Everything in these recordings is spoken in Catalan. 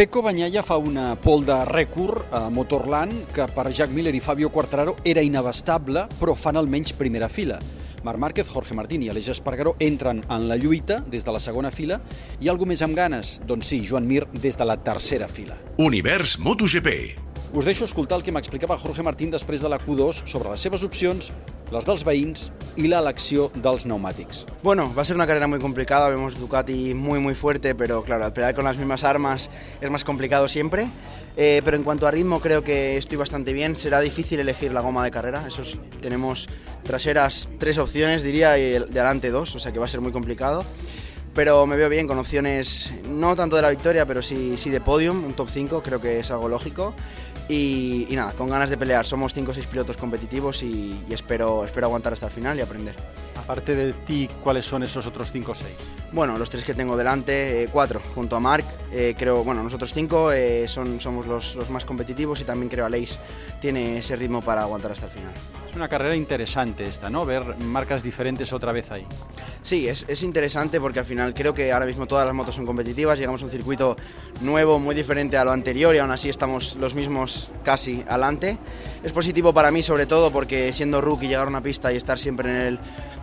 Pecco Bagnaia fa una pol de rècord a Motorland que per Jack Miller i Fabio Quartararo era inabastable, però fan almenys primera fila. Marc Márquez, Jorge Martín i Aleix Espargaró entren en la lluita des de la segona fila i algú més amb ganes? Doncs sí, Joan Mir des de la tercera fila. Univers MotoGP. Us deixo escoltar el que m'explicava Jorge Martín després de la Q2 sobre les seves opcions, les dels veïns i l'elecció dels pneumàtics. Bueno, va a ser una carrera muy complicada, vemos Ducati muy muy fuerte, pero claro, al pelear con las mismas armas es más complicado siempre. Eh, pero en cuanto a ritmo creo que estoy bastante bien, será difícil elegir la goma de carrera, eso es- tenemos traseras tres opciones diría y el- de adelante dos, o sea que va a ser muy complicado. Pero me veo bien con opciones, no tanto de la victoria, pero sí, sí de podium, un top 5, creo que es algo lógico. Y, y nada, con ganas de pelear, somos 5 o 6 pilotos competitivos y, y espero, espero aguantar hasta el final y aprender. Aparte de ti, ¿cuáles son esos otros 5 o 6? Bueno, los tres que tengo delante, eh, cuatro, junto a Marc, eh, creo, bueno, nosotros cinco eh, son, somos los, los más competitivos y también creo Aleix tiene ese ritmo para aguantar hasta el final. Es una carrera interesante esta, ¿no? Ver marcas diferentes otra vez ahí. Sí, es, es interesante porque al final creo que ahora mismo todas las motos son competitivas, llegamos a un circuito nuevo, muy diferente a lo anterior y aún así estamos los mismos casi adelante. Es positivo para mí sobre todo porque siendo rookie llegar a una pista y estar siempre en el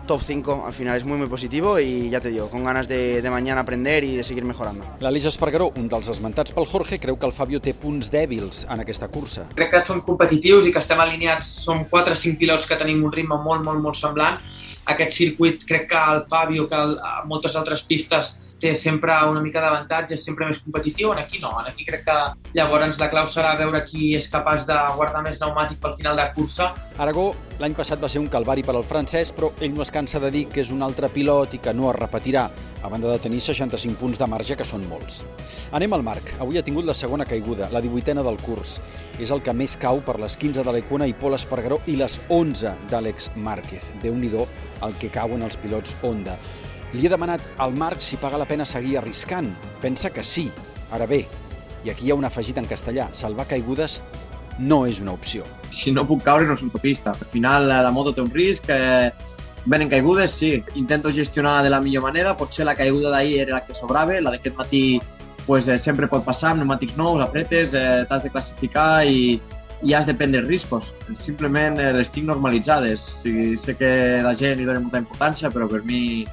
top 5 al final es muy muy positivo y ya te digo, con ganas de, de mañana aprender y de seguir mejorando. L'Aleix Espargaró, un dels esmentats pel Jorge, creu que el Fabio té punts dèbils en aquesta cursa. crec que som competitius i que estem alineats, som 4 o 5 pilots que tenim un ritme molt, molt, molt semblant. Aquest circuit, crec que el Fabio, que el, a moltes altres pistes té sempre una mica d'avantatge, és sempre més competitiu, en aquí no, en aquí crec que llavors la clau serà veure qui és capaç de guardar més pneumàtic pel final de cursa. Aragó l'any passat va ser un calvari per al francès, però ell no es cansa de dir que és un altre pilot i que no es repetirà, a banda de tenir 65 punts de marge, que són molts. Anem al Marc. Avui ha tingut la segona caiguda, la 18a del curs. És el que més cau per les 15 de l'Econa i Pol Espargaró i les 11 d'Àlex Márquez. déu nhi el que cauen els pilots Honda. Li he demanat al Marc si paga la pena seguir arriscant. Pensa que sí. Ara bé, i aquí hi ha un afegit en castellà, salvar caigudes no és una opció. si no puc caure no surto a pista. Al final eh, la moto té un risc, eh, venen caigudes, sí, intento gestionar de la millor manera, potser la caiguda d'ahir era la que sobrava, la d'aquest matí pues, eh, sempre pot passar, amb pneumàtics nous, apretes, eh, t'has de classificar i, i has de prendre riscos. Simplement eh, les tinc normalitzades. O sigui, sé que la gent hi dona molta importància, però per mi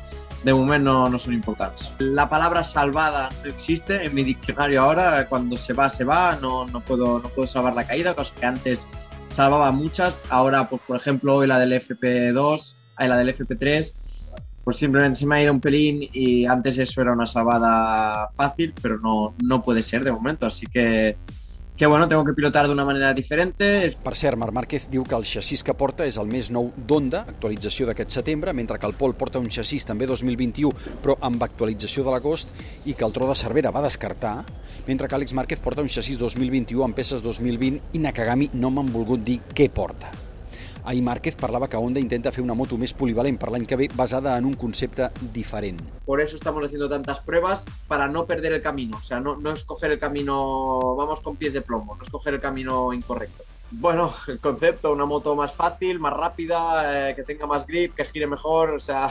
de moment no, no son importantes. La palabra salvada no existe en mi diccionario ahora. Cuando se va, se va. No, no, puedo, no puedo salvar la caída, cosa que antes salvaba muchas. Ahora, pues por ejemplo, hoy la del FP2, ahí la del FP3, pues simplemente se me ha ido un pelín y antes eso era una salvada fácil, pero no, no puede ser de momento. Así que, que bueno, tengo que pilotar de una manera diferente. Per cert, Marc Márquez diu que el xassís que porta és el més nou d'Honda, actualització d'aquest setembre, mentre que el Pol porta un xassís també 2021, però amb actualització de l'agost, i que el Tro de Cervera va descartar, mentre que Àlex Márquez porta un xassís 2021 amb peces 2020 i Nakagami no m'han volgut dir què porta. Ahir Márquez parlava que Honda intenta fer una moto més polivalent per l'any que ve basada en un concepte diferent. Por eso estamos haciendo tantas pruebas, para no perder el camino. O sea, no, no escoger el camino, vamos con pies de plomo, no escoger el camino incorrecto. Bueno, el concepto, una moto más fácil, más rápida, eh, que tenga más grip, que gire mejor, o sea,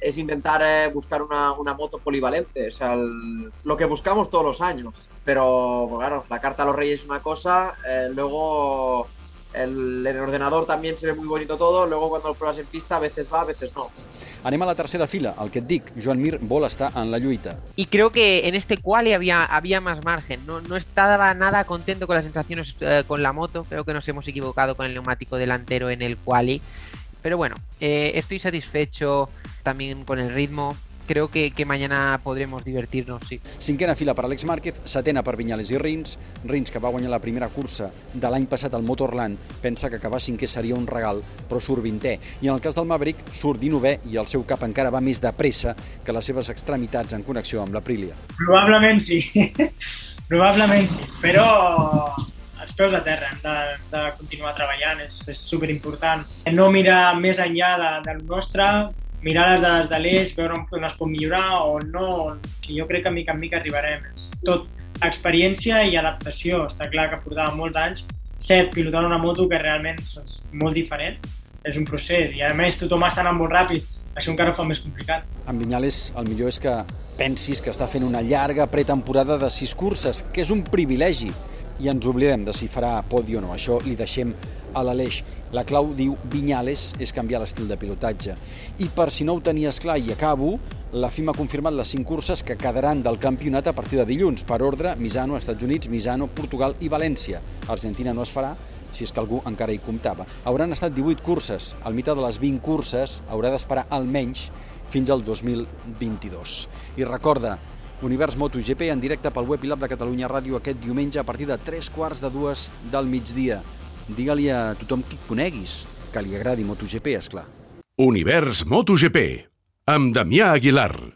es intentar eh, buscar una, una moto polivalente, o sea, lo que buscamos todos los años. Pero, pues, claro, la carta a los reyes es una cosa, eh, luego el, en el ordenador también se ve muy bonito todo, luego cuando lo pruebas en pista a veces va, a veces no. Anem a la tercera fila, el que et dic, Joan Mir vol estar en la lluita. Y creo que en este quali había, había más margen. No, no estaba nada contento con las sensaciones eh, con la moto. Creo que nos hemos equivocado con el neumático delantero en el quali. Pero bueno, eh, estoy satisfecho también con el ritmo. Creo que, que mañana podremos divertirnos, sí. Cinquena fila per Alex Márquez, setena per Vinyales i Rins. Rins, que va guanyar la primera cursa de l'any passat al Motorland, pensa que acabar cinquè seria un regal, però surt vintè. I en el cas del Maverick, surt dinovè i el seu cap encara va més de pressa que les seves extremitats en connexió amb l'Aprilia. Probablement sí, probablement sí, però els peus a terra, hem de, de continuar treballant, és, és superimportant. No mirar més enllà de, del nostre, mirar les dades de l'eix, veure on es pot millorar o no. I jo crec que mica en mica arribarem. Tot experiència i adaptació. Està clar que portava molts anys set pilotant una moto que realment és molt diferent. És un procés i a més tothom està anant molt ràpid. Això encara ho fa més complicat. En Vinyales, el millor és que pensis que està fent una llarga pretemporada de sis curses, que és un privilegi i ens oblidem de si farà podi o no. Això li deixem a l'Aleix. La clau, diu Vinyales, és canviar l'estil de pilotatge. I per si no ho tenies clar i acabo, la FIM ha confirmat les cinc curses que quedaran del campionat a partir de dilluns, per ordre Misano, Estats Units, Misano, Portugal i València. Argentina no es farà, si és que algú encara hi comptava. Hauran estat 18 curses. Al mitjà de les 20 curses haurà d'esperar almenys fins al 2022. I recorda, Univers MotoGP en directe pel web i l'app de Catalunya Ràdio aquest diumenge a partir de 3 quarts de dues del migdia. Digue-li a tothom qui coneguis que li agradi MotoGP, és clar. Univers MotoGP amb Damià Aguilar.